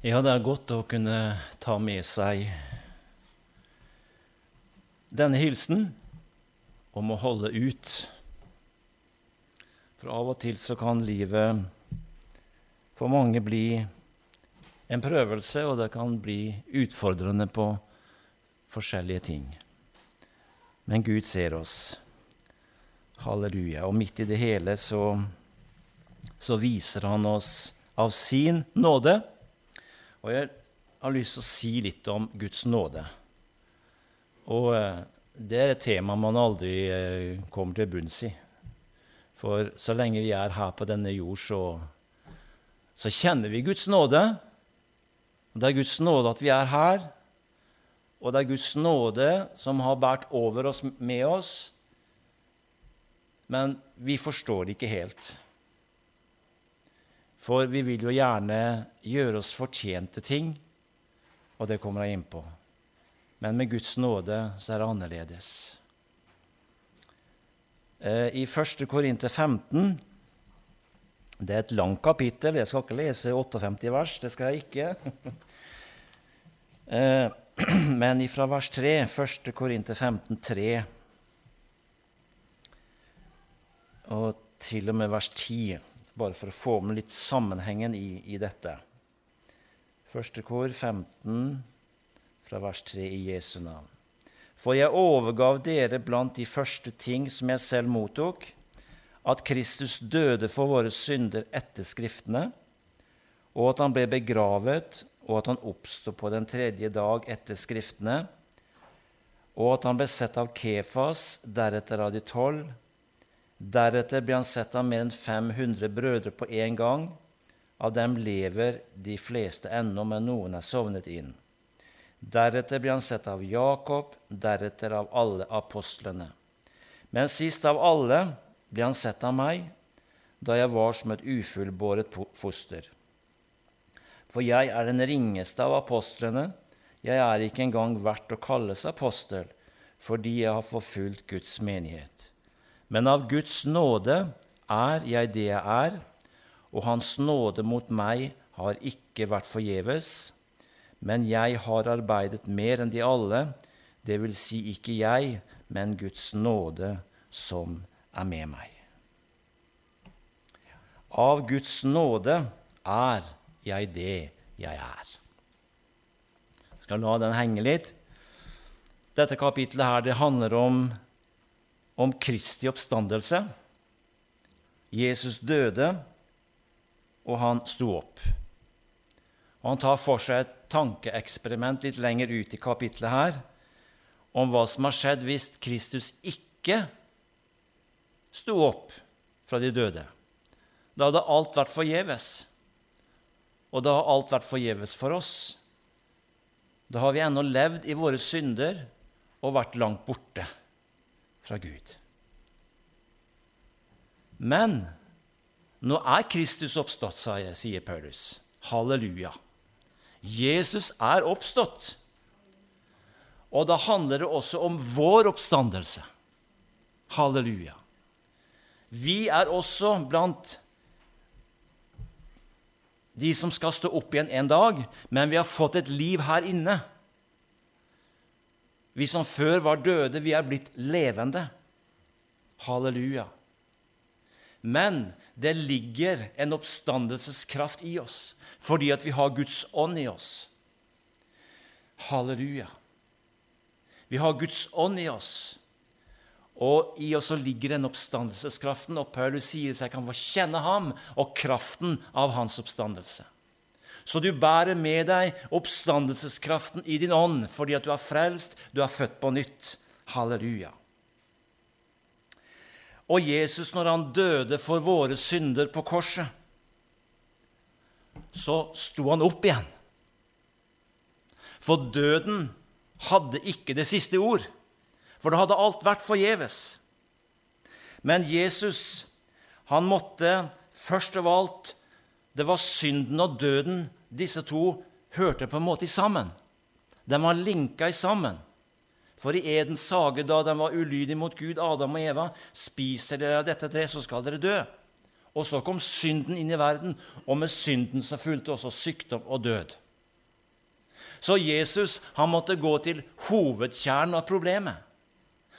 Ja, det er godt å kunne ta med seg denne hilsen om å holde ut. For av og til så kan livet for mange bli en prøvelse, og det kan bli utfordrende på forskjellige ting. Men Gud ser oss. Halleluja. Og midt i det hele så, så viser Han oss av sin nåde og jeg har lyst til å si litt om Guds nåde. Og eh, det er et tema man aldri eh, kommer til bunns i. For så lenge vi er her på denne jord, så, så kjenner vi Guds nåde. Og det er Guds nåde at vi er her, og det er Guds nåde som har båret over oss med oss. Men vi forstår det ikke helt. For vi vil jo gjerne gjøre oss fortjente ting, og det kommer jeg inn på. Men med Guds nåde så er det annerledes. Eh, I 1. Korinter 15 Det er et langt kapittel. Jeg skal ikke lese 58 vers, det skal jeg ikke. Eh, men ifra vers 3, 1. Korinter 15, 3, og til og med vers 10 bare for å få med litt sammenhengen i, i dette. Første kor 15 fra vers 3 i Jesu navn. For jeg overgav dere blant de første ting som jeg selv mottok, at Kristus døde for våre synder etter Skriftene, og at han ble begravet, og at han oppsto på den tredje dag etter Skriftene, og at han ble sett av Kefas, deretter av de tolv, Deretter ble han sett av mer enn 500 brødre på én gang. Av dem lever de fleste ennå, men noen er sovnet inn. Deretter ble han sett av Jakob, deretter av alle apostlene. Men sist av alle ble han sett av meg, da jeg var som et ufullbåret foster. For jeg er den ringeste av apostlene, jeg er ikke engang verdt å kalles apostel, fordi jeg har forfulgt Guds menighet. Men av Guds nåde er jeg det jeg er, og Hans nåde mot meg har ikke vært forgjeves. Men jeg har arbeidet mer enn de alle, det vil si ikke jeg, men Guds nåde som er med meg. Av Guds nåde er jeg det jeg er. Jeg skal la den henge litt. Dette kapitlet her, det handler om om Kristi oppstandelse. Jesus døde, og han sto opp. Og Han tar for seg et tankeeksperiment litt lenger ut i kapitlet her om hva som har skjedd hvis Kristus ikke sto opp fra de døde. Da hadde alt vært forgjeves. Og da har alt vært forgjeves for oss. Da har vi ennå levd i våre synder og vært langt borte fra Gud. Men nå er Kristus oppstått, sier Paulus. Halleluja. Jesus er oppstått. Og da handler det også om vår oppstandelse. Halleluja. Vi er også blant de som skal stå opp igjen en dag, men vi har fått et liv her inne vi som før var døde, vi er blitt levende. Halleluja. Men det ligger en oppstandelseskraft i oss fordi at vi har Guds ånd i oss. Halleluja. Vi har Guds ånd i oss, og i oss ligger den oppstandelseskraften. Og Paulus sier så jeg kan få kjenne ham og kraften av hans oppstandelse. Så du bærer med deg oppstandelseskraften i din ånd fordi at du er frelst, du er født på nytt. Halleluja. Og Jesus, når han døde for våre synder på korset, så sto han opp igjen. For døden hadde ikke det siste ord, for det hadde alt vært forgjeves. Men Jesus, han måtte først av alt det var synden og døden. Disse to hørte på en måte sammen. De var linka sammen. For i Edens sage, da de var ulydige mot Gud, Adam og Eva, spiser dere av dette tre, så skal dere dø. Og så kom synden inn i verden, og med synden så fulgte også sykdom og død. Så Jesus han måtte gå til hovedkjernen av problemet.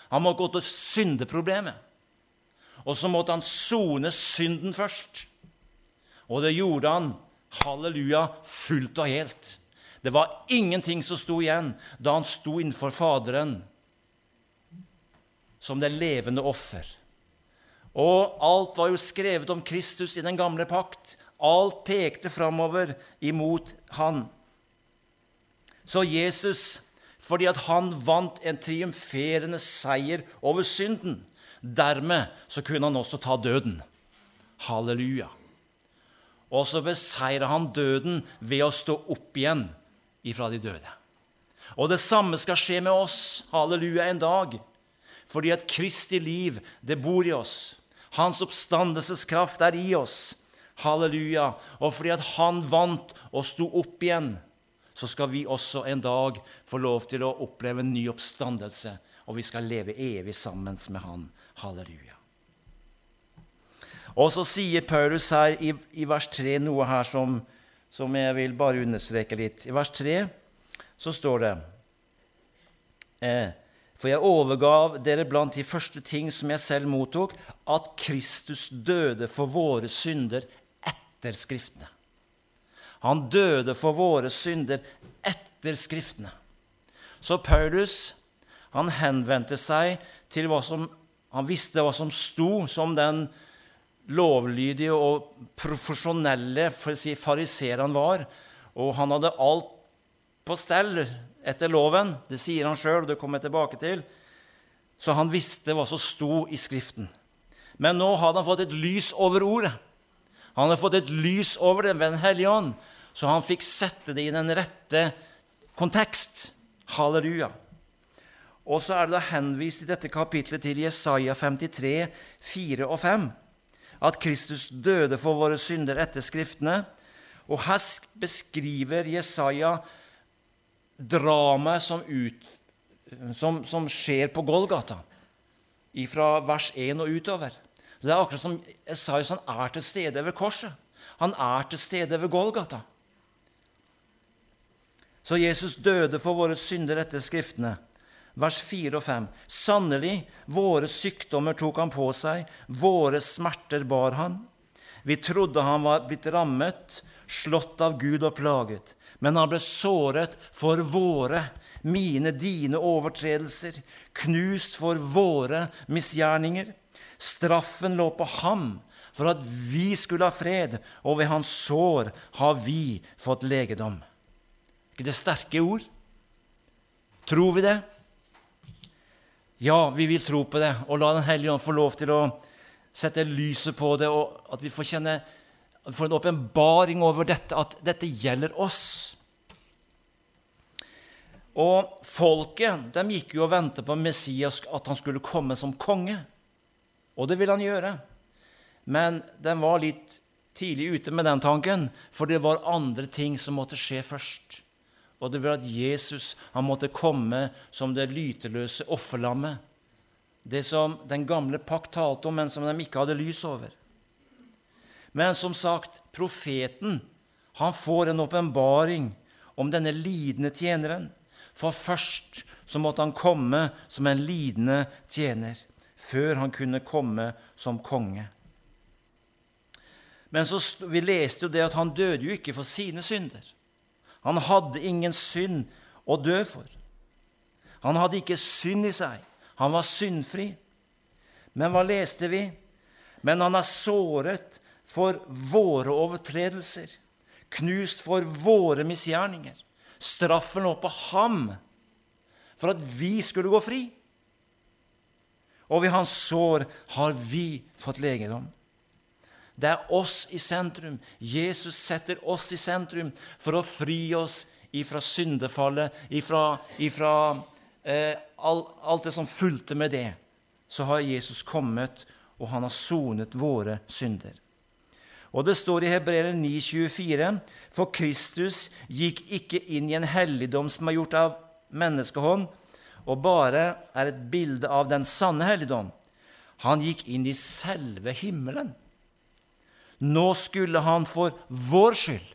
Han måtte gå til syndeproblemet. Og så måtte han sone synden først. Og det gjorde han, halleluja, fullt og helt. Det var ingenting som sto igjen da han sto innenfor Faderen som det levende offer. Og alt var jo skrevet om Kristus i den gamle pakt. Alt pekte framover imot han. Så Jesus, fordi at han vant en triumferende seier over synden, dermed så kunne han også ta døden. Halleluja. Og så beseirer han døden ved å stå opp igjen ifra de døde. Og det samme skal skje med oss, halleluja, en dag. Fordi at Kristi liv, det bor i oss. Hans oppstandelseskraft er i oss. Halleluja. Og fordi at han vant og sto opp igjen, så skal vi også en dag få lov til å oppleve en ny oppstandelse. Og vi skal leve evig sammen med han. Halleluja. Og så sier Paulus her i, i vers 3 noe her som, som, jeg vil bare understreke litt. I vers 3 så står det eh, for jeg overgav dere blant de første ting som jeg selv mottok, at Kristus døde for våre synder etter Skriftene. Han døde for våre synder etter Skriftene. Så Paulus han henvendte seg til hva som Han visste hva som sto som den lovlydige og profesjonelle si, han var. Og han hadde alt på stell etter loven. Det sier han sjøl, det kommer jeg tilbake til. Så han visste hva som sto i Skriften. Men nå hadde han fått et lys over ordet. Han hadde fått et lys over det ved Den hellige ånd, så han fikk sette det i den rette kontekst. Halleluja. Og så er det da henvist i dette kapitlet til Jesaja 53, 4 og 5, at Kristus døde for våre synder etter Skriftene. Og her beskriver Jesaja dramaet som, som, som, skjer på Golgata, fra vers 1 og utover. Så Det er akkurat som Esaias han er til stede ved korset. Han er til stede ved Golgata. Så Jesus døde for våre synder etter Skriftene. Vers 4 og 5. Sannelig, våre sykdommer tok han på seg, våre smerter bar han. Vi trodde han var blitt rammet, slått av Gud og plaget men han ble såret for våre, mine, dine overtredelser, knust for våre misgjerninger. Straffen lå på ham for at vi skulle ha fred, og ved hans sår har vi fått legedom. ikke det sterke ord? Tror vi det? Ja, vi vil tro på det, og la Den hellige ånd få lov til å sette lyset på det, og at vi får kjenne får en åpenbaring over dette, at dette gjelder oss. Og folket de gikk jo og ventet på Messias, at han skulle komme som konge. Og det ville han gjøre. Men de var litt tidlig ute med den tanken, for det var andre ting som måtte skje først. Og det var at Jesus han måtte komme som det lyteløse offerlammet. Det som den gamle pakt talte om, men som de ikke hadde lys over. Men som sagt, profeten han får en åpenbaring om denne lidende tjeneren. For først så måtte han komme som en lidende tjener, før han kunne komme som konge. Men så, vi leste jo det at han døde jo ikke for sine synder. Han hadde ingen synd å dø for. Han hadde ikke synd i seg. Han var syndfri. Men hva leste vi? Men han er såret for våre overtredelser, knust for våre misgjerninger. Straffen lå på ham for at vi skulle gå fri. Og ved hans sår har vi fått legedom. Det er oss i sentrum. Jesus setter oss i sentrum for å fri oss ifra syndefallet, ifra, ifra eh, all, alt det som fulgte med det. Så har Jesus kommet, og han har sonet våre synder. Og det står i Hebreer 9,24.: For Kristus gikk ikke inn i en helligdom som er gjort av menneskehånd, og bare er et bilde av den sanne helligdom. Han gikk inn i selve himmelen. Nå skulle han for vår skyld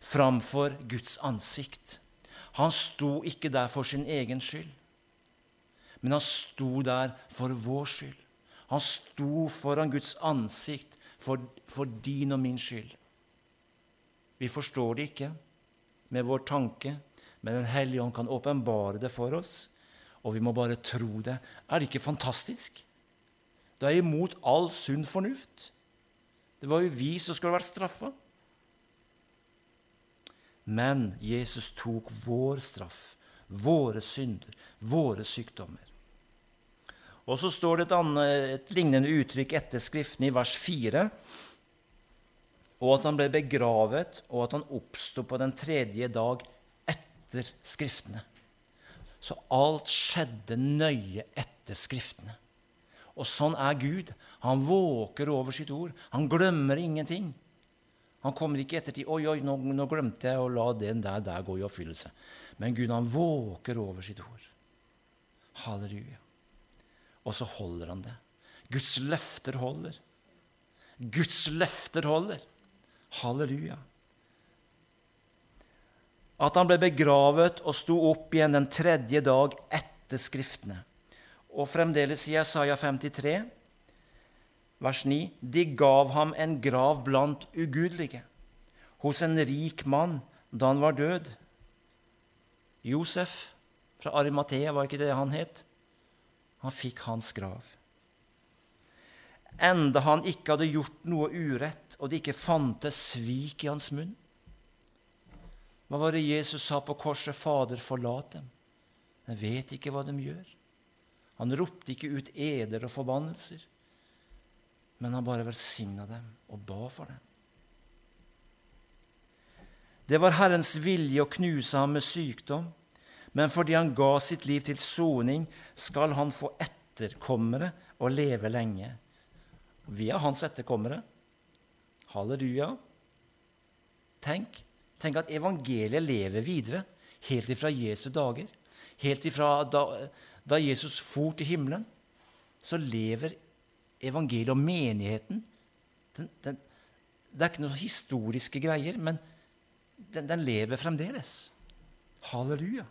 framfor Guds ansikt. Han sto ikke der for sin egen skyld, men han sto der for vår skyld. Han sto foran Guds ansikt for, for din og min skyld. Vi forstår det ikke med vår tanke, men Den hellige ånd kan åpenbare det for oss, og vi må bare tro det. Er det ikke fantastisk? Det er imot all sunn fornuft. Det var jo vi som skulle vært straffa. Men Jesus tok vår straff, våre synder, våre sykdommer. Og så står det et, annet, et lignende uttrykk etter Skriften i vers 4. Og at han ble begravet, og at han oppsto på den tredje dag etter Skriftene. Så alt skjedde nøye etter Skriftene. Og sånn er Gud. Han våker over sitt ord. Han glemmer ingenting. Han kommer ikke i ettertid 'Oi, oi, nå, nå, glemte jeg å la den der, der gå i oppfyllelse.' Men Gud, han våker over sitt ord. Halleluja. Og så holder han det. Guds løfter holder. Guds løfter holder. Halleluja. At han ble begravet og sto opp igjen den tredje dag etter Skriftene. Og fremdeles i Jesaja 53, vers 9.: De gav ham en grav blant ugudelige, hos en rik mann da han var død. Josef fra Arimathea, var ikke det han het? Han fikk hans grav. Enda han ikke hadde gjort noe urett, og det ikke fantes svik i hans munn. Hva var det Jesus sa på korset? Fader, forlat dem. Jeg vet ikke hva de gjør. Han ropte ikke ut eder og forbannelser, men han bare velsigna dem og ba for dem. Det var Herrens vilje å knuse ham med sykdom, men fordi han ga sitt liv til soning, skal han få etterkommere og leve lenge. Vi er hans etterkommere. Halleluja. Tenk, tenk at evangeliet lever videre helt ifra Jesu dager. Helt ifra da, da Jesus for til himmelen, så lever evangeliet og menigheten den, den, Det er ikke noen historiske greier, men den, den lever fremdeles. Halleluja.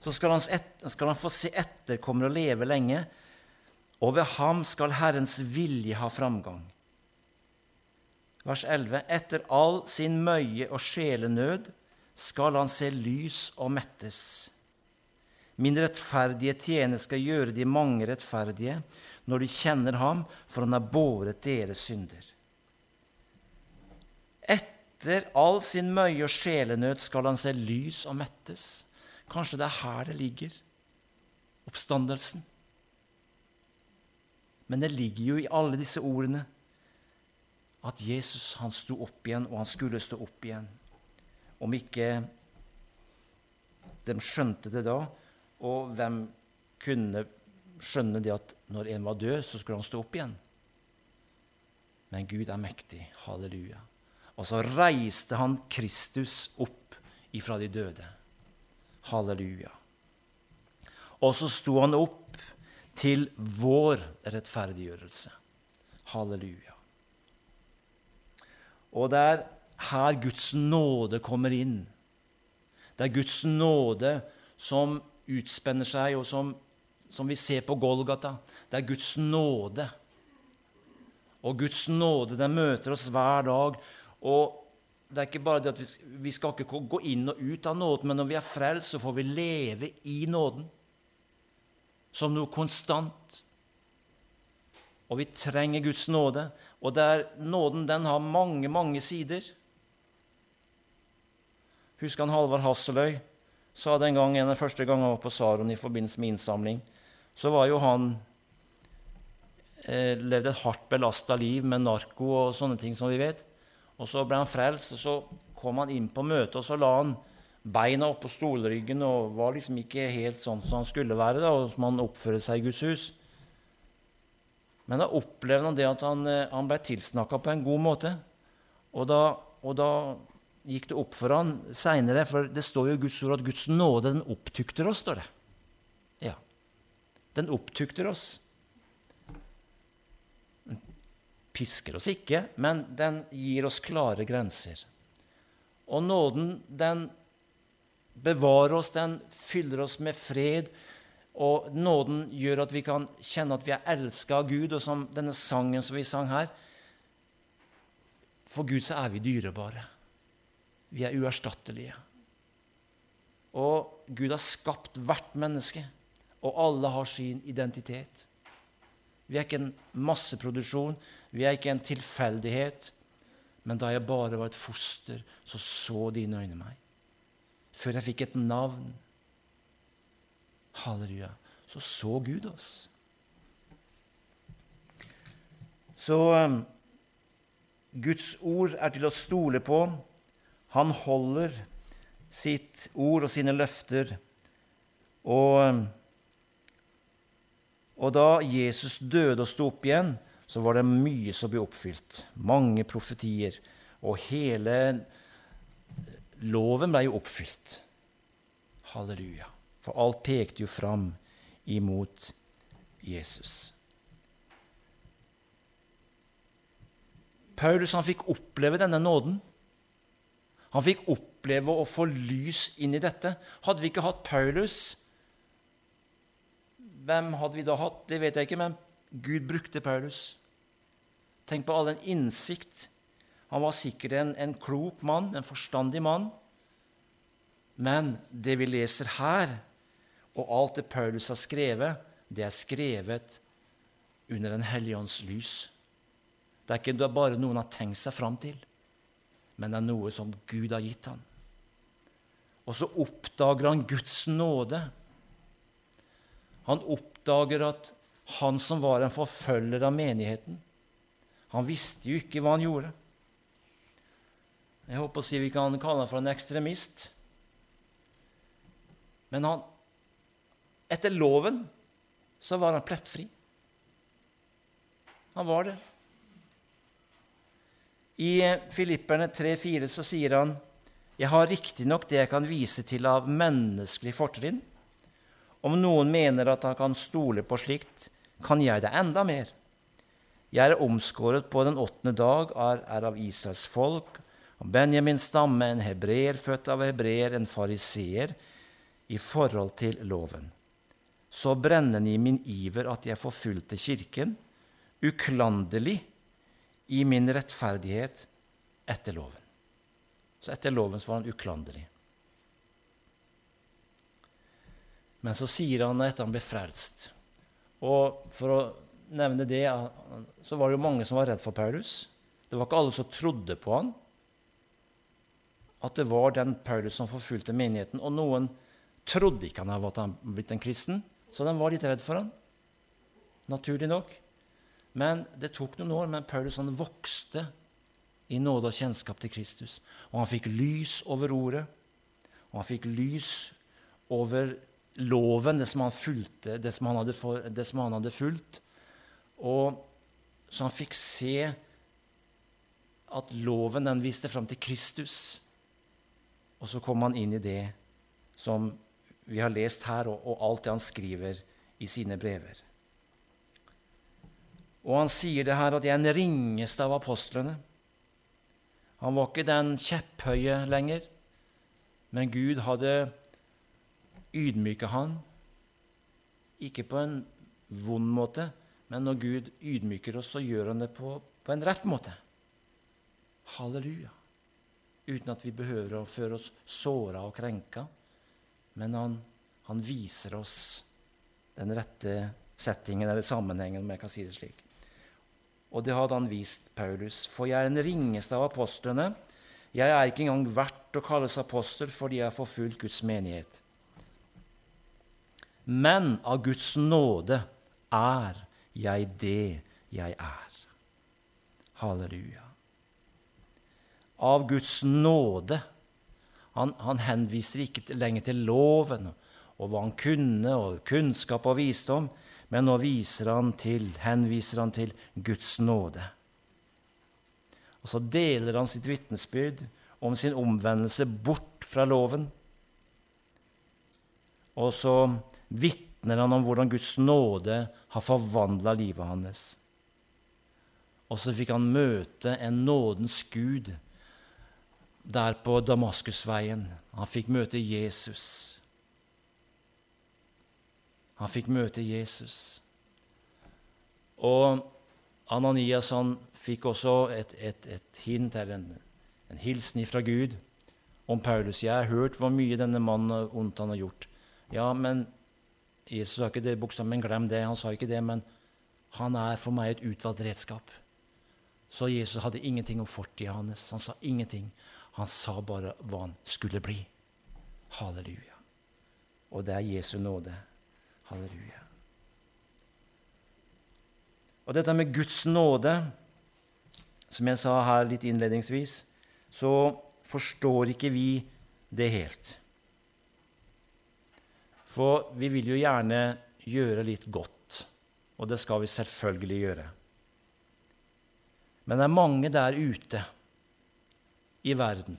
Så skal han, skal han få se etter, kommer og leve lenge, og ved ham skal Herrens vilje ha framgang. Vers 11.: Etter all sin møye og sjelenød skal han se lys og mettes. Min rettferdige tjener skal gjøre de mange rettferdige når de kjenner ham, for han har båret deres synder. Etter all sin møye og sjelenød skal han se lys og mettes. Kanskje det er her det ligger, oppstandelsen. Men det ligger jo i alle disse ordene at Jesus han sto opp igjen, og han skulle stå opp igjen. Om ikke de skjønte det da, og hvem kunne skjønne det at når en var død, så skulle han stå opp igjen? Men Gud er mektig. Halleluja. Og så reiste han Kristus opp ifra de døde. Halleluja. Og så sto han opp til vår rettferdiggjørelse. Halleluja. Og der her Guds nåde kommer inn. Det er Guds nåde som utspenner seg, og som, som vi ser på Golgata. Det er Guds nåde. Og Guds nåde den møter oss hver dag. Og det er ikke bare det at vi, vi skal ikke gå inn og ut av nåden, men når vi er frelst, så får vi leve i nåden som noe konstant. Og vi trenger Guds nåde. Og der nåden den har mange, mange sider. Husker han Halvard Hasseløy sa den gang en av første gang han var på Saron i forbindelse med innsamling. Så var jo han eh, levde et hardt belasta liv med narko og sånne ting som vi vet. Og så ble han frelst, og så kom han inn på møtet, og så la han beina oppå stolryggen og var liksom ikke helt sånn som han skulle være, da, og som han oppførte seg i Guds hus. Men da opplevde han det at han, eh, han ble tilsnakka på en god måte. Og da, og da gikk det opp for han seinere, for det står jo i Guds ord at Guds nåde den opptukter oss, står det. Ja, den opptukter oss. Den pisker oss ikke, men den gir oss klare grenser. Og nåden, den bevarer oss, den fyller oss med fred. Og nåden gjør at vi kan kjenne at vi er elska av Gud, og som denne sangen som vi sang her For Gud så er vi dyrebare. Vi er uerstattelige. Og Gud har skapt hvert menneske, og alle har sin identitet. Vi er ikke en masseproduksjon, vi er ikke en tilfeldighet. Men da jeg bare var et foster, så så dine øyne meg. Før jeg fikk et navn, halleluja, så så Gud oss. Så um, Guds ord er til å stole på. Han holder sitt ord og sine løfter. Og og da Jesus døde og sto opp igjen, så var det mye som ble oppfylt. Mange profetier. Og hele loven ble jo oppfylt. Halleluja. For alt pekte jo fram imot Jesus. Paulus han fikk oppleve denne nåden. Han fikk oppleve å få lys inn i dette. Hadde vi ikke hatt Paulus, hvem hadde vi da hatt? Det vet jeg ikke, men Gud brukte Paulus. Tenk på all den innsikt. Han var sikkert en, en klok mann, en forstandig mann. Men det vi leser her, og alt det Paulus har skrevet, det er skrevet under Den hellige ånds lys. Det er ikke bare noen har tenkt seg fram til, men det er noe som Gud har gitt ham. Og så oppdager han Guds nåde han oppdager at han som var en forfølger av menigheten, han visste jo ikke hva han gjorde. Jeg håper å si vi kan kalle ham for en ekstremist. Men han, etter loven så var han plettfri. Han var det. I Filipperne 3,4 så sier han jeg har riktignok det jeg kan vise til av menneskelig fortrinn, om noen mener at han kan stole på slikt, kan jeg det enda mer. Jeg er omskåret på den åttende dag, er, av Israels folk, av Benjamins stamme, en hebreer, født av hebreer, en fariseer, i forhold til loven. Så brennende i min iver at jeg forfulgte Kirken, uklanderlig i min rettferdighet etter loven. Så etter loven så var han uklanderlig. Men så sier han etter han ble frelst Og for å nevne det, så var det jo mange som var redd for Paulus. Det var ikke alle som trodde på han. At det var den Paulus som forfulgte menigheten. Og noen trodde ikke han hadde blitt en kristen, så de var litt redd for han. Naturlig nok. Men det tok noen år, men Paulus han vokste i nåde og kjennskap til Kristus. Og han fikk lys over ordet, og han fikk lys over loven, det som han, fulgte, det som han, hadde, for, det som han hadde fulgt. Og så han fikk se at loven den viste fram til Kristus. Og så kom han inn i det som vi har lest her, og, og alt det han skriver i sine brever. Og han sier det her at jeg er den ringeste av apostlene. Han var ikke den kjepphøye lenger, men Gud hadde ydmyket han. Ikke på en vond måte, men når Gud ydmyker oss, så gjør han det på, på en rett måte. Halleluja. Uten at vi behøver å føre oss såra og krenka. Men han, han, viser oss den rette settingen eller sammenhengen, om jeg kan si det slik. Og det hadde han vist Paulus. For jeg er den ringeste av apostlene. Jeg er ikke engang verdt å kalles apostel fordi jeg har forfulgt Guds menighet. Men av Guds nåde er jeg det jeg er. Halleluja. Av Guds nåde. Han, han henviser ikke lenger til loven og hva han kunne, og kunnskap og visdom, men nå han til, henviser han til Guds nåde. Og så deler han sitt vitnesbyrd om sin omvendelse bort fra loven. Og så vitner han om hvordan Guds nåde har forvandla livet hans. Og så fikk han møte en nådens Gud der på Damaskusveien. Han fikk møte Jesus. Han fikk møte Jesus. Og Ananias han fikk også et, et, et hint, eller en, en hilsen fra Gud om Paulus. 'Jeg har hørt hvor mye denne mannen ondt han har gjort.' Ja, men Jesus sa ikke det bokstavelig, men glem det. Han sa ikke det, men han er for meg et utvalgt redskap. Så Jesus hadde ingenting om fortida hans. Han sa ingenting. Han sa bare hva han skulle bli. Halleluja. Og det er Jesu nåde. Halleluja. Og dette med Guds nåde, som jeg sa her litt innledningsvis, så forstår ikke vi det helt. For vi vil jo gjerne gjøre litt godt, og det skal vi selvfølgelig gjøre. Men det er mange der ute i verden,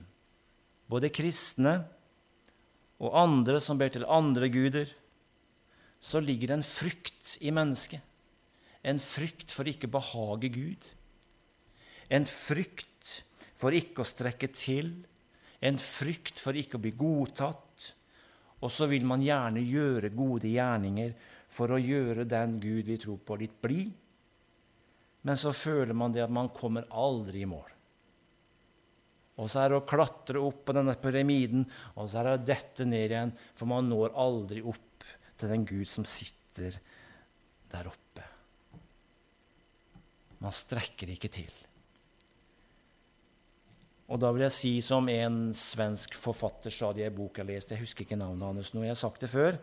både kristne og andre som ber til andre guder, så ligger det en frykt i mennesket. En frykt for ikke å behage Gud. En frykt for ikke å strekke til. En frykt for ikke å bli godtatt. Og så vil man gjerne gjøre gode gjerninger for å gjøre den Gud vi tror på, litt blid. Men så føler man det at man kommer aldri i mål. Og så er det å klatre opp på denne pyramiden, og så er det å dette ned igjen, for man når aldri opp til den Gud som sitter der oppe. Man strekker ikke til. Og da vil jeg si som en svensk forfatter sa det i en bok jeg leste Jeg husker ikke navnet hans nå, jeg har sagt det før,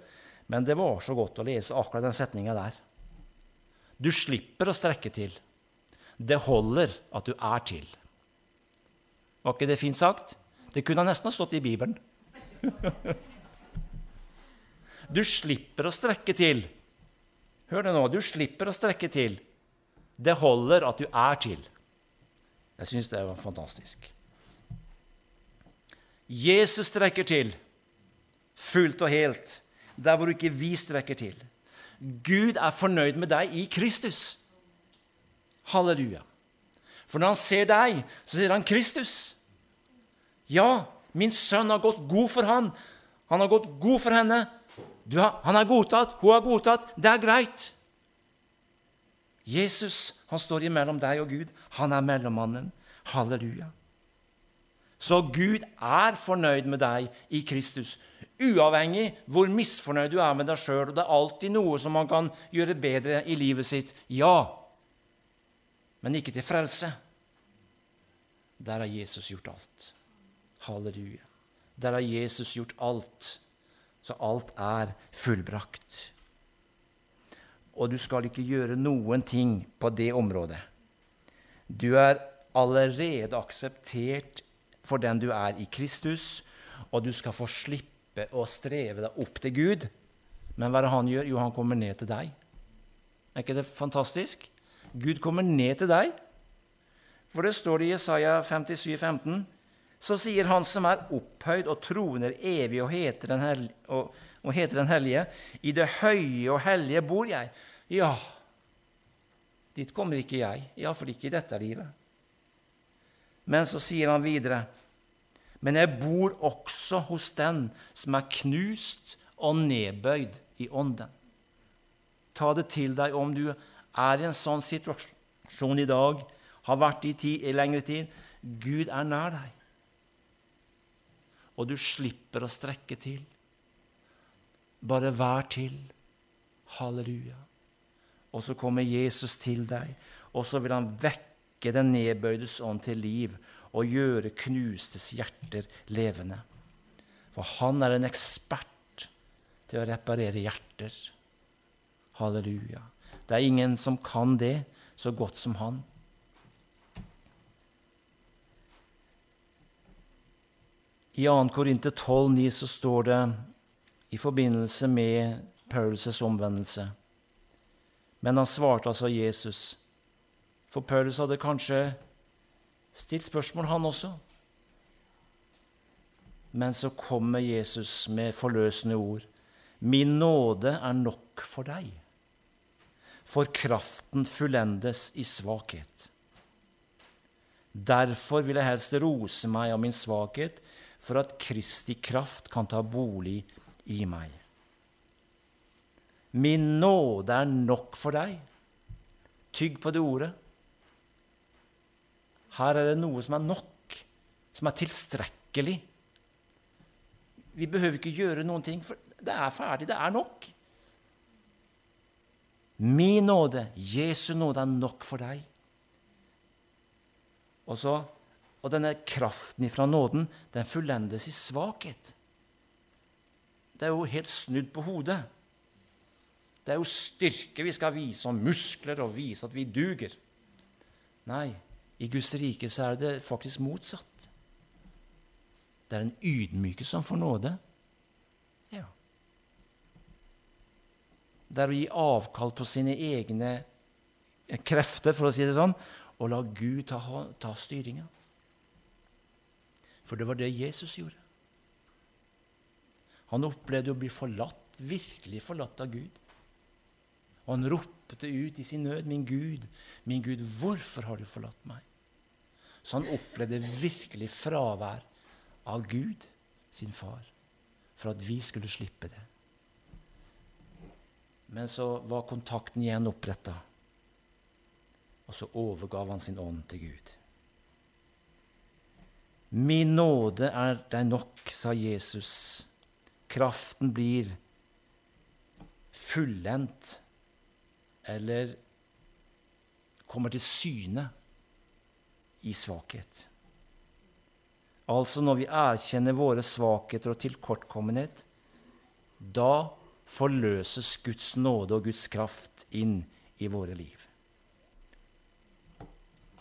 men det var så godt å lese akkurat den setninga der. Du slipper å strekke til. Det holder at du er til. Var ikke det fint sagt? Det kunne nesten ha stått i Bibelen. Du slipper å strekke til. Hør det nå. Du slipper å strekke til. Det holder at du er til. Jeg syns det var fantastisk. Jesus strekker til fullt og helt der hvor ikke vi strekker til. Gud er fornøyd med deg i Kristus. Halleluja. For når han ser deg, så ser han Kristus. Ja, min sønn har gått god for han. Han har gått god for henne. Har, han er godtatt, hun er godtatt. Det er greit. Jesus han står imellom deg og Gud. Han er mellommannen. Halleluja. Så Gud er fornøyd med deg i Kristus, uavhengig hvor misfornøyd du er med deg sjøl. Det er alltid noe som man kan gjøre bedre i livet sitt. Ja, men ikke til frelse. Der har Jesus gjort alt. Halleluja. Der har Jesus gjort alt, så alt er fullbrakt. Og du skal ikke gjøre noen ting på det området. Du er allerede akseptert for den du er i Kristus, og du skal få slippe å streve deg opp til Gud. Men hva er det han gjør? Jo, han kommer ned til deg. Er ikke det fantastisk? Gud kommer ned til deg. For det står det i Jesaja 57, 15, så sier Han som er opphøyd og troner evig og heter Den, hellige, og, og heter den hellige, i det høye og hellige bor jeg. Ja, dit kommer ikke jeg, iallfall ikke i dette livet. Men så sier han videre, men jeg bor også hos den som er knust og nedbøyd i ånden. Ta det til deg om du er i en sånn situasjon i dag, har vært i, tid, i lengre tid. Gud er nær deg. Og du slipper å strekke til. Bare vær til. Halleluja. Og så kommer Jesus til deg, og så vil han vekke den nedbøydes ånd til liv og gjøre knustes hjerter levende. For han er en ekspert til å reparere hjerter. Halleluja. Det er ingen som kan det så godt som han. I 2. Korinter 12,9 så står det i forbindelse med Paulus' omvendelse Men han svarte altså Jesus, for Paulus hadde kanskje stilt spørsmål, han også. Men så kommer Jesus med forløsende ord. Min nåde er nok for deg, for kraften fullendes i svakhet. Derfor vil jeg helst rose meg av min svakhet, for at Kristi kraft kan ta bolig i meg. Min nåde er nok for deg. Tygg på det ordet. Her er det noe som er nok, som er tilstrekkelig. Vi behøver ikke gjøre noen ting, for det er ferdig. Det er nok. Min nåde, Jesu nåde, er nok for deg. Og, så, og denne kraften ifra nåden, den fullendes i svakhet. Det er jo helt snudd på hodet. Det er jo styrke vi skal vise, og muskler, og vise at vi duger. Nei, i Guds rike så er det faktisk motsatt. Det er en ydmyke som får nåde. Ja. Det er å gi avkall på sine egne krefter, for å si det sånn, og la Gud ta, ta styringa. For det var det Jesus gjorde. Han opplevde å bli forlatt, virkelig forlatt av Gud. Og han ropte ut i sin nød, 'Min Gud, min Gud, hvorfor har du forlatt meg?' Så han opplevde virkelig fravær av Gud, sin far, for at vi skulle slippe det. Men så var kontakten igjen oppretta, og så overgav han sin ånd til Gud. Min nåde er deg nok, sa Jesus. Kraften blir fullendt eller kommer til syne i svakhet. Altså når vi erkjenner våre svakheter og tilkortkommenhet, da forløses Guds nåde og Guds kraft inn i våre liv.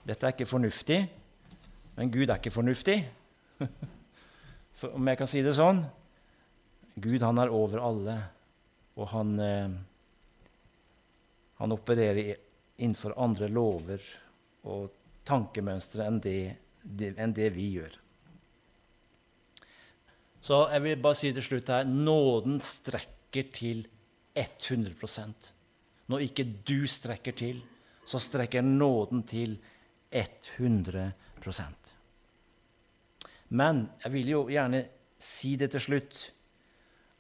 Dette er ikke fornuftig, men Gud er ikke fornuftig. For om jeg kan si det sånn Gud han er over alle, og han eh, han opererer innenfor andre lover og tankemønstre enn det, enn det vi gjør. Så jeg vil bare si til slutt her nåden strekker til 100% Når ikke du strekker til, så strekker nåden til 100 Men jeg vil jo gjerne si det til slutt,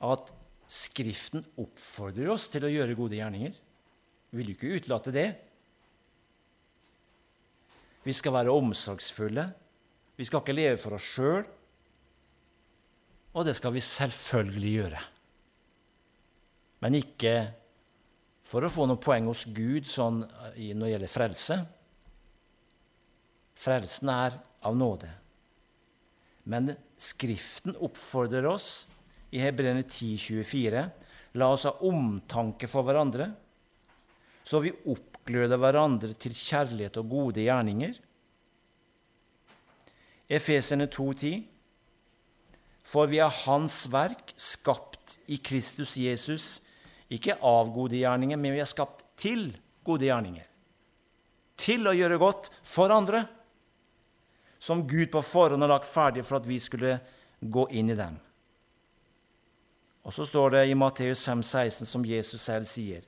at Skriften oppfordrer oss til å gjøre gode gjerninger. Vi vil jo ikke utelate det. Vi skal være omsorgsfulle. Vi skal ikke leve for oss sjøl. Og det skal vi selvfølgelig gjøre. Men ikke for å få noen poeng hos Gud sånn når det gjelder frelse. Frelsen er av nåde. Men Skriften oppfordrer oss i Hebreerne 10,24.: La oss ha omtanke for hverandre så vi oppgløder hverandre til kjærlighet og gode gjerninger. Efesene 2,10.: For vi er Hans verk, skapt i Kristus Jesus, ikke av gode gjerninger, men vi er skapt til gode gjerninger. Til å gjøre godt for andre, som Gud på forhånd har lagt ferdig for at vi skulle gå inn i dem. Og så står det i Matteus 5,16, som Jesus selv sier:"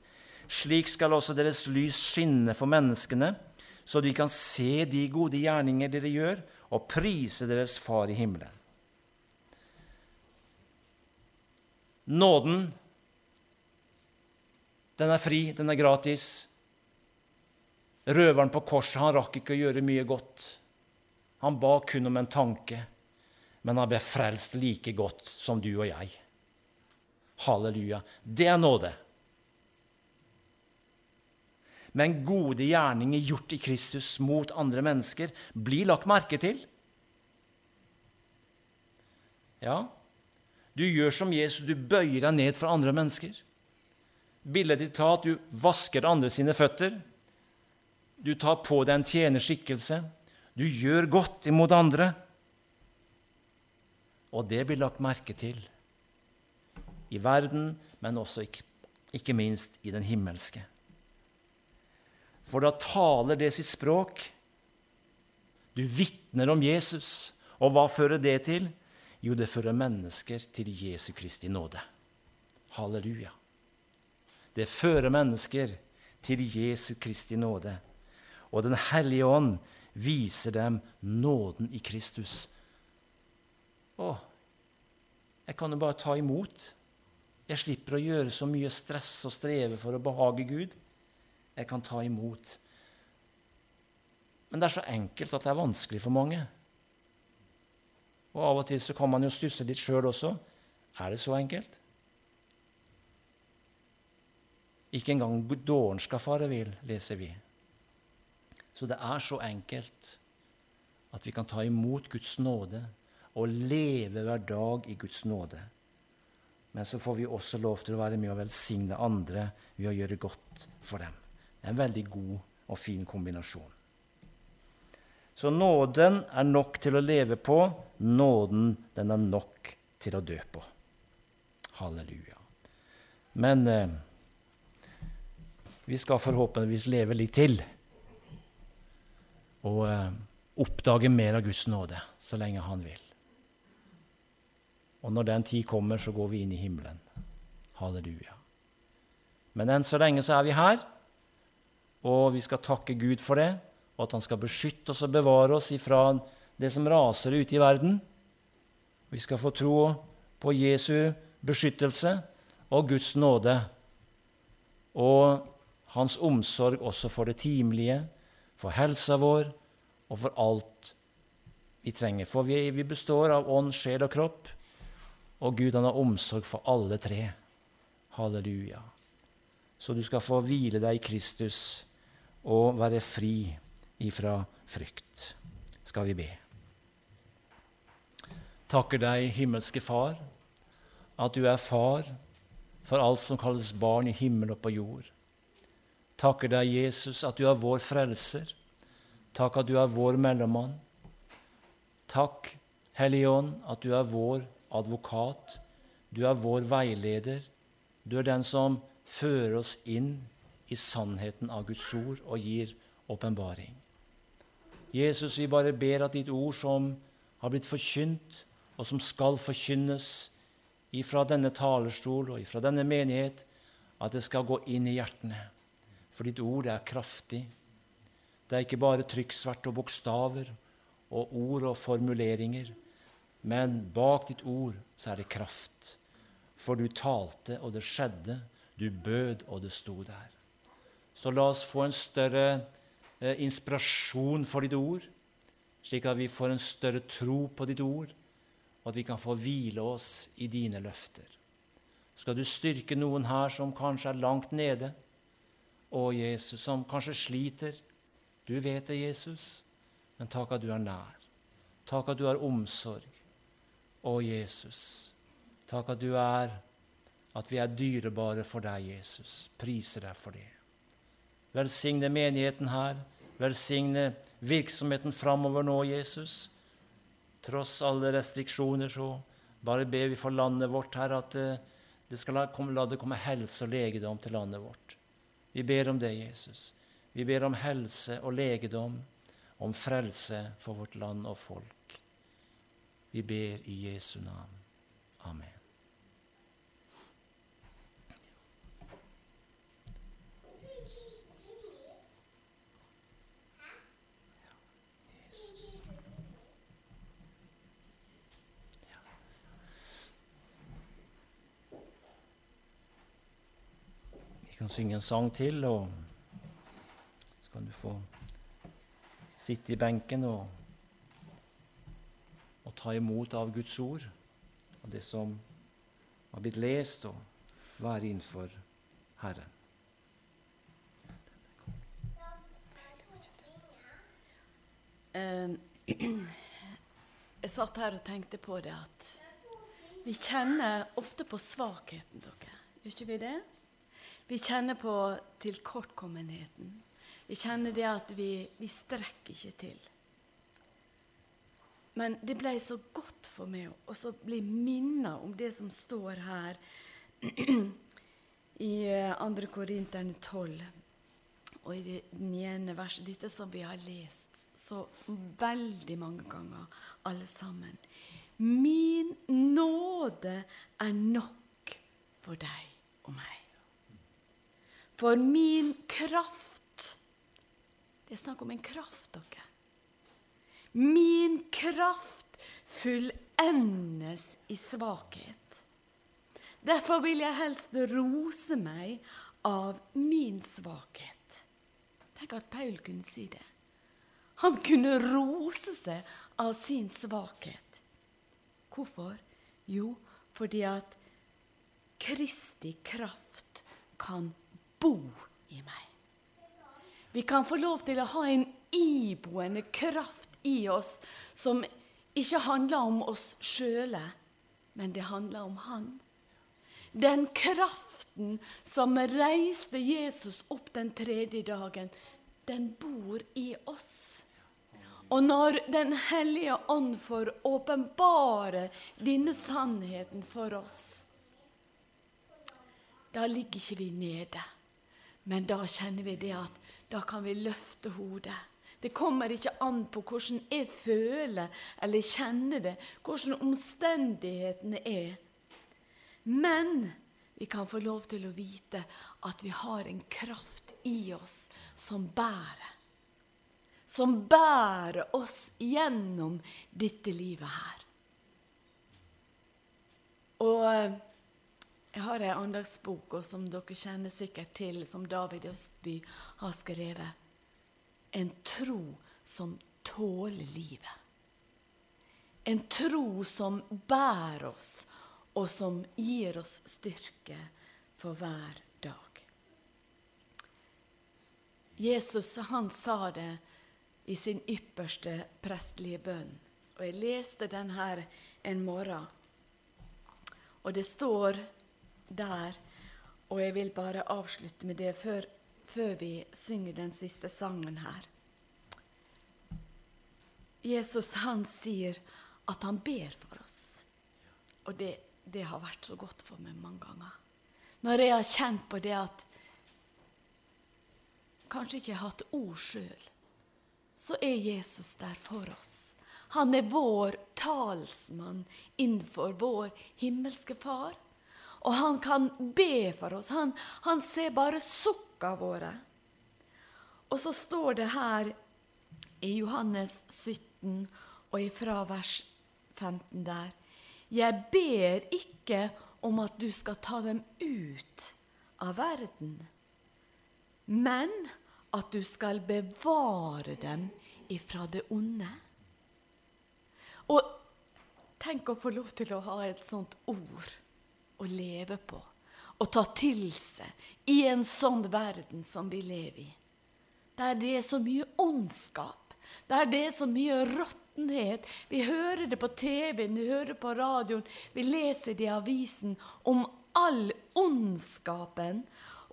Slik skal også deres lys skinne for menneskene, så de kan se de gode gjerninger dere gjør, og prise deres Far i himmelen. Nåden, den er fri, den er gratis. Røveren på korset han rakk ikke å gjøre mye godt. Han ba kun om en tanke, men han ble frelst like godt som du og jeg. Halleluja. Det er nåde men gode gjerninger gjort i Kristus mot andre mennesker blir lagt merke til. Ja, du gjør som Jesus, du bøyer deg ned for andre mennesker. Billedlig talt, du vasker andre sine føtter. Du tar på deg en tjenerskikkelse. Du gjør godt imot andre. Og det blir lagt merke til i verden, men også ikke, ikke minst i den himmelske. For da taler det sitt språk. Du vitner om Jesus. Og hva fører det til? Jo, det fører mennesker til Jesu Kristi nåde. Halleluja. Det fører mennesker til Jesu Kristi nåde. Og Den hellige ånd vise dem nåden i Kristus. Å, jeg kan jo bare ta imot. Jeg slipper å gjøre så mye stress og streve for å behage Gud. Jeg kan ta imot. Men det er så enkelt at det er vanskelig for mange. Og av og til så kan man jo stusse litt sjøl også. Er det så enkelt? Ikke engang dåren skal fare vill, leser vi. Så det er så enkelt at vi kan ta imot Guds nåde og leve hver dag i Guds nåde. Men så får vi også lov til å være med og velsigne andre ved å gjøre godt for dem. Det er en veldig god og fin kombinasjon. Så nåden er nok til å leve på. Nåden, den er nok til å dø på. Halleluja. Men eh, vi skal forhåpentligvis leve litt til og eh, oppdage mer av Guds nåde så lenge Han vil. Og når den tid kommer, så går vi inn i himmelen. Halleluja. Men enn så lenge så er vi her, og vi skal takke Gud for det, og at Han skal beskytte oss og bevare oss ifra det som raser ute i verden. Vi skal få tro på Jesu beskyttelse og Guds nåde og Hans omsorg også for det timelige, for helsa vår og for alt vi trenger. For vi, vi består av ånd, sjel og kropp. Og Gud han har omsorg for alle tre. Halleluja. Så du skal få hvile deg i Kristus og være fri ifra frykt. Skal vi be. Takker deg, himmelske Far, at du er far for alt som kalles barn i himmel og på jord. Takker deg, Jesus, at du er vår frelser. Takk at du er vår mellommann. Takk, Hellige Ånd, at du er vår advokat. Du er vår veileder. Du er den som fører oss inn i sannheten av Guds ord og gir åpenbaring. Jesus, vi bare ber at ditt ord som har blitt forkynt, og som skal forkynnes ifra denne talerstol og ifra denne menighet, at det skal gå inn i hjertene. For ditt ord er kraftig. Det er ikke bare trykksverte og bokstaver og ord og formuleringer. Men bak ditt ord så er det kraft. For du talte, og det skjedde. Du bød, og det sto der. Så la oss få en større eh, inspirasjon for ditt ord, slik at vi får en større tro på ditt ord, og at vi kan få hvile oss i dine løfter. Skal du styrke noen her som kanskje er langt nede, å Jesus, som kanskje sliter. Du vet det, Jesus, men takk at du er nær. Takk at du har omsorg. Å, Jesus, takk at du er at vi er dyrebare for deg, Jesus. Priser deg for det. Velsigne menigheten her. Velsigne virksomheten framover nå, Jesus. Tross alle restriksjoner, så bare ber vi for landet vårt her at eh, det skal la, det komme helse og legedom til landet vårt. Vi ber om det, Jesus. Vi ber om helse og legedom, om frelse for vårt land og folk. Vi ber i Jesu navn. Amen. Kan synge en sang til, og så kan du få sitte i benken og og ta imot av Guds ord, og det som har blitt lest, og være innenfor Herren. Ehm, jeg satt her og tenkte på det at vi kjenner ofte på svakheten, dere. Gjør ikke vi det? Vi kjenner på tilkortkommenheten. Vi kjenner det at vi, vi strekker ikke til. Men det ble så godt for meg å bli minnet om det som står her i 2. Eh, Korinterne 12 og i det niende verset. Dette som vi har lest så veldig mange ganger, alle sammen. Min nåde er nok for deg og meg. For min kraft Det er snakk om en kraft, dere. Min kraft fullendes i svakhet. Derfor vil jeg helst rose meg av min svakhet. Tenk at Paul kunne si det. Han kunne rose seg av sin svakhet. Hvorfor? Jo, fordi at Kristi kraft kan bo i meg. Vi kan få lov til å ha en iboende kraft i oss som ikke handler om oss sjøle, men det handler om Han. Den kraften som reiste Jesus opp den tredje dagen, den bor i oss. Og når Den hellige ånd får åpenbare denne sannheten for oss, da ligger ikke vi nede. Men da kjenner vi det at da kan vi løfte hodet. Det kommer ikke an på hvordan jeg føler eller kjenner det, hvordan omstendighetene er. Men vi kan få lov til å vite at vi har en kraft i oss som bærer. Som bærer oss gjennom dette livet her. Og eh, jeg har ei andagsbok som dere kjenner sikkert til, som David Østby har skrevet. En tro som tåler livet. En tro som bærer oss, og som gir oss styrke for hver dag. Jesus han sa det i sin ypperste prestlige bønn. Og jeg leste den her en morgen. Og det står der. Og jeg vil bare avslutte med det før, før vi synger den siste sangen her. Jesus han sier at han ber for oss. Og det, det har vært så godt for meg mange ganger. Når jeg har kjent på det at kanskje ikke har hatt ord sjøl, så er Jesus der for oss. Han er vår talsmann innenfor vår himmelske Far. Og han kan be for oss. Han, han ser bare sukka våre. Og så står det her i Johannes 17 og ifra vers 15 der Jeg ber ikke om at du skal ta dem ut av verden, men at du skal bevare dem ifra det onde. Og tenk å få lov til å ha et sånt ord å leve på og ta til seg i en sånn verden som vi lever i. Der det er så mye ondskap, der det er så mye råttenhet. Vi hører det på TV-en, vi hører det på radioen, vi leser det i avisen om all ondskapen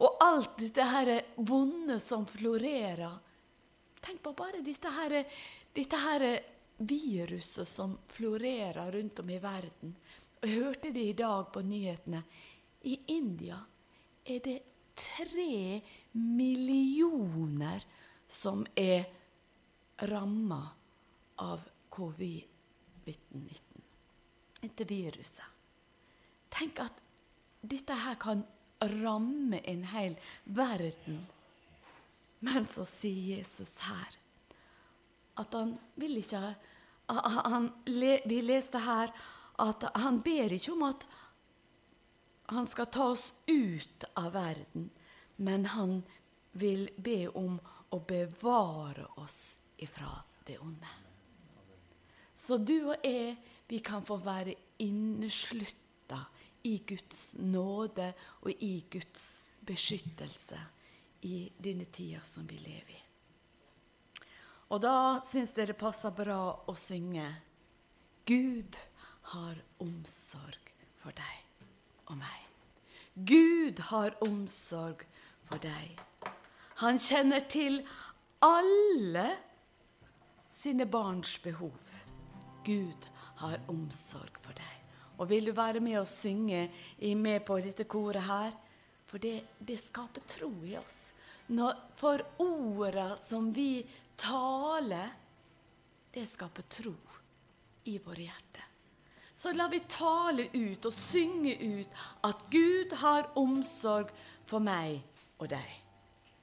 og alt dette her vonde som florerer. Tenk på bare dette her, dette her viruset som florerer rundt om i verden. Jeg hørte det i dag på nyhetene. I India er det tre millioner som er ramma av covid-19, dette viruset. Tenk at dette her kan ramme en hel verden. Men så sier Jesus her at han vil ikke han, Vi leste her at han ber ikke om at han skal ta oss ut av verden, men han vil be om å bevare oss ifra det onde. Så du og jeg, vi kan få være inneslutta i Guds nåde og i Guds beskyttelse i denne tida som vi lever i. Og da syns jeg det passer bra å synge Gud har omsorg for deg og meg. Gud har omsorg for deg. Han kjenner til alle sine barns behov. Gud har omsorg for deg. Og vil du være med og synge med på dette koret her? For det, det skaper tro i oss. Når, for orda som vi taler, det skaper tro i våre hjerter så lar vi tale ut og synge ut at Gud har omsorg for meg og deg.